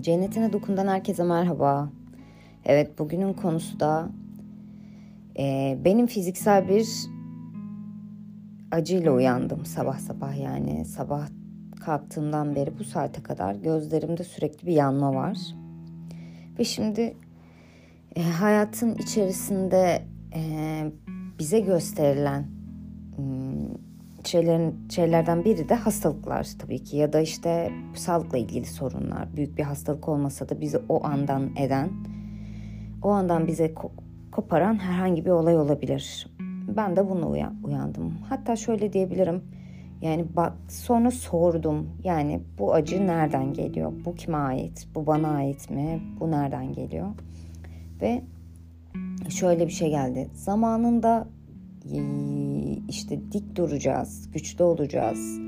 Cennetine Dokun'dan herkese merhaba. Evet bugünün konusu da e, benim fiziksel bir acıyla uyandım sabah sabah yani sabah kalktığımdan beri bu saate kadar gözlerimde sürekli bir yanma var. Ve şimdi e, hayatın içerisinde e, bize gösterilen şeylerin şeylerden biri de hastalıklar tabii ki ya da işte sağlıkla ilgili sorunlar. Büyük bir hastalık olmasa da bizi o andan eden, o andan bize ko- koparan herhangi bir olay olabilir. Ben de bunu uyan, uyandım. Hatta şöyle diyebilirim. Yani bak sonra sordum. Yani bu acı nereden geliyor? Bu kime ait? Bu bana ait mi? Bu nereden geliyor? Ve şöyle bir şey geldi. Zamanında işte dik duracağız, güçlü olacağız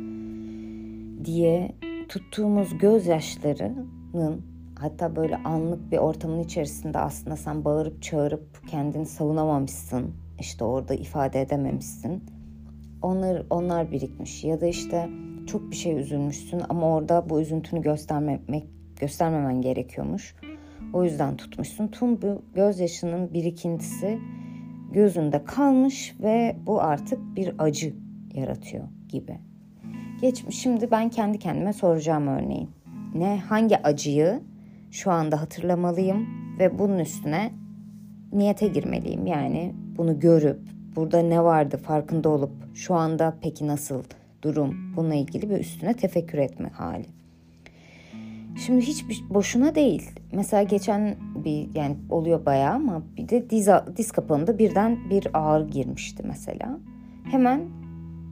diye tuttuğumuz gözyaşlarının hatta böyle anlık bir ortamın içerisinde aslında sen bağırıp çağırıp kendini savunamamışsın. işte orada ifade edememişsin. Onlar onlar birikmiş ya da işte çok bir şey üzülmüşsün ama orada bu üzüntünü göstermemek göstermemen gerekiyormuş. O yüzden tutmuşsun. Tüm bu gözyaşının birikintisi gözünde kalmış ve bu artık bir acı yaratıyor gibi. Geçmiş şimdi ben kendi kendime soracağım örneğin. Ne hangi acıyı şu anda hatırlamalıyım ve bunun üstüne niyete girmeliyim. Yani bunu görüp burada ne vardı farkında olup şu anda peki nasıl durum bununla ilgili bir üstüne tefekkür etme hali. Şimdi hiç boşuna değil. Mesela geçen bir yani oluyor bayağı ama bir de diz, diz kapağında birden bir ağrı girmişti mesela. Hemen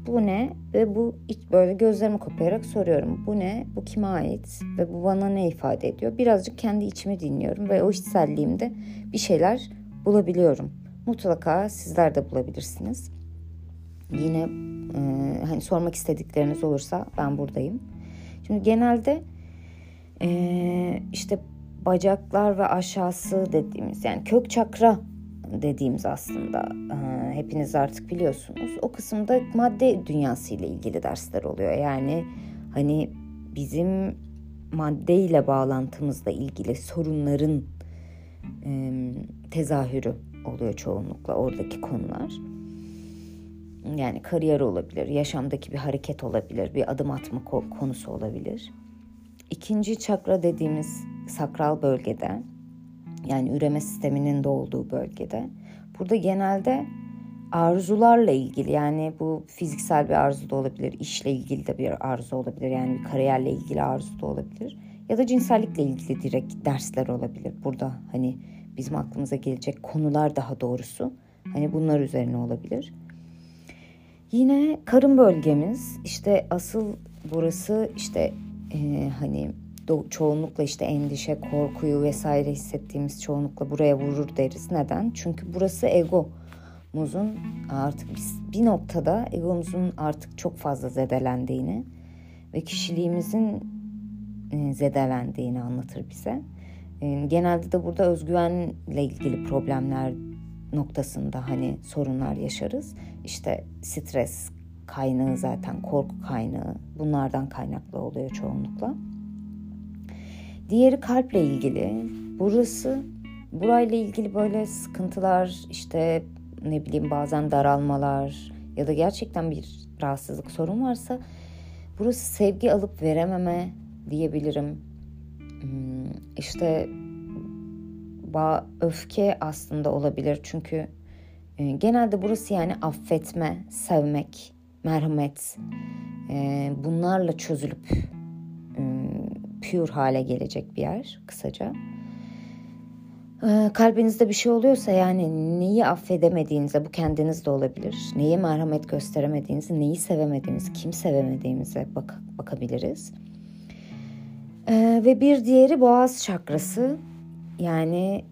bu ne ve bu böyle gözlerimi kapayarak soruyorum. Bu ne? Bu kime ait? Ve bu bana ne ifade ediyor? Birazcık kendi içimi dinliyorum ve o içselliğimde bir şeyler bulabiliyorum. Mutlaka sizler de bulabilirsiniz. Yine e, hani sormak istedikleriniz olursa ben buradayım. Şimdi genelde e, işte bacaklar ve aşağısı dediğimiz yani kök çakra dediğimiz aslında e, hepiniz artık biliyorsunuz. O kısımda madde dünyası ile ilgili dersler oluyor. Yani hani bizim maddeyle bağlantımızla ilgili sorunların e, tezahürü oluyor çoğunlukla oradaki konular. Yani kariyer olabilir, yaşamdaki bir hareket olabilir, bir adım atma konusu olabilir. İkinci çakra dediğimiz sakral bölgede yani üreme sisteminin de olduğu bölgede burada genelde arzularla ilgili yani bu fiziksel bir arzu da olabilir, işle ilgili de bir arzu olabilir yani bir kariyerle ilgili arzu da olabilir ya da cinsellikle ilgili direkt dersler olabilir. Burada hani bizim aklımıza gelecek konular daha doğrusu hani bunlar üzerine olabilir. Yine karın bölgemiz işte asıl burası işte e, hani çoğunlukla işte endişe, korkuyu vesaire hissettiğimiz çoğunlukla buraya vurur deriz. Neden? Çünkü burası egomuzun artık biz bir noktada egomuzun artık çok fazla zedelendiğini ve kişiliğimizin e, zedelendiğini anlatır bize. E, genelde de burada özgüvenle ilgili problemler noktasında hani sorunlar yaşarız. İşte stres, kaynağı zaten korku kaynağı bunlardan kaynaklı oluyor çoğunlukla. Diğeri kalple ilgili. Burası burayla ilgili böyle sıkıntılar işte ne bileyim bazen daralmalar ya da gerçekten bir rahatsızlık sorun varsa burası sevgi alıp verememe diyebilirim. Hmm, işte öfke aslında olabilir çünkü e, genelde burası yani affetme, sevmek, merhamet e, bunlarla çözülüp pure hale gelecek bir yer kısaca. E, kalbinizde bir şey oluyorsa yani neyi affedemediğinize bu kendiniz de olabilir. Neye merhamet gösteremediğinizi, neyi sevemediğinizi, kim sevemediğimize bak bakabiliriz. E, ve bir diğeri boğaz çakrası. Yani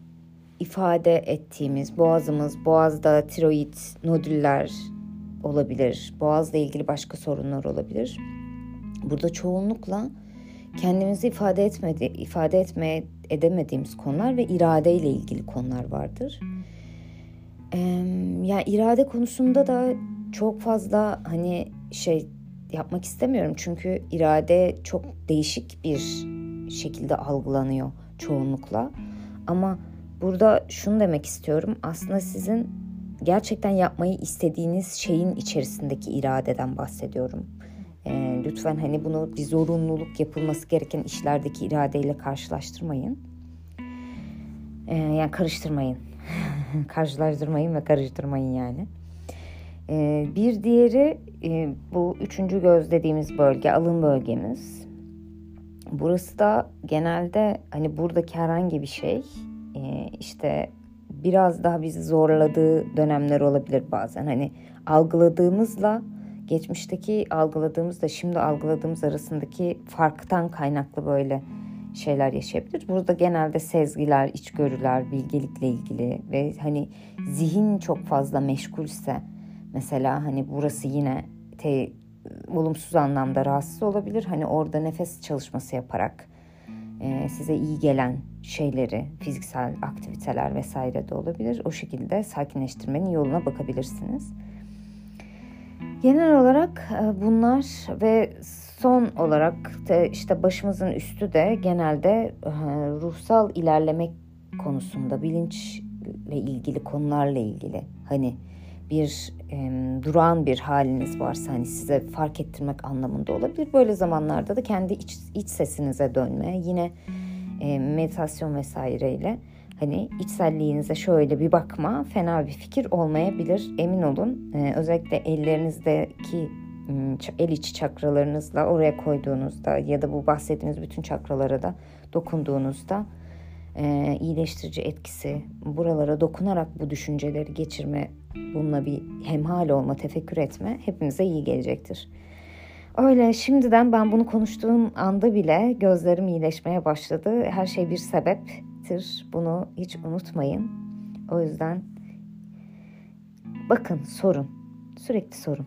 ifade ettiğimiz boğazımız, boğazda tiroid nodüller, olabilir. Boğazla ilgili başka sorunlar olabilir. Burada çoğunlukla kendimizi ifade etmedi, ifade etmeye edemediğimiz konular ve iradeyle ilgili konular vardır. Ee, yani irade konusunda da çok fazla hani şey yapmak istemiyorum çünkü irade çok değişik bir şekilde algılanıyor çoğunlukla. Ama burada şunu demek istiyorum. Aslında sizin gerçekten yapmayı istediğiniz şeyin içerisindeki iradeden bahsediyorum. E, lütfen hani bunu bir zorunluluk yapılması gereken işlerdeki iradeyle karşılaştırmayın. E, yani karıştırmayın. Karşılaştırmayın ve karıştırmayın yani. E, bir diğeri e, bu üçüncü göz dediğimiz bölge alın bölgemiz. Burası da genelde hani buradaki herhangi bir şey e, işte biraz daha bizi zorladığı dönemler olabilir bazen. Hani algıladığımızla geçmişteki algıladığımızla şimdi algıladığımız arasındaki farktan kaynaklı böyle şeyler yaşayabilir. Burada genelde sezgiler, içgörüler, bilgelikle ilgili ve hani zihin çok fazla meşgulse mesela hani burası yine te, olumsuz anlamda rahatsız olabilir. Hani orada nefes çalışması yaparak e, size iyi gelen şeyleri, fiziksel aktiviteler vesaire de olabilir. O şekilde sakinleştirmenin yoluna bakabilirsiniz. Genel olarak e, bunlar ve son olarak işte başımızın üstü de genelde e, ruhsal ilerlemek konusunda bilinçle ilgili konularla ilgili hani bir e, durağan bir haliniz varsa hani size fark ettirmek anlamında olabilir. Böyle zamanlarda da kendi iç, iç sesinize dönme yine e, meditasyon vesaireyle hani içselliğinize şöyle bir bakma fena bir fikir olmayabilir emin olun. E, özellikle ellerinizdeki el içi çakralarınızla oraya koyduğunuzda ya da bu bahsettiğimiz bütün çakralara da dokunduğunuzda e, iyileştirici etkisi buralara dokunarak bu düşünceleri geçirme bununla bir hemhal olma tefekkür etme hepimize iyi gelecektir. Öyle şimdiden ben bunu konuştuğum anda bile gözlerim iyileşmeye başladı. Her şey bir sebeptir. Bunu hiç unutmayın. O yüzden bakın sorun. Sürekli sorun.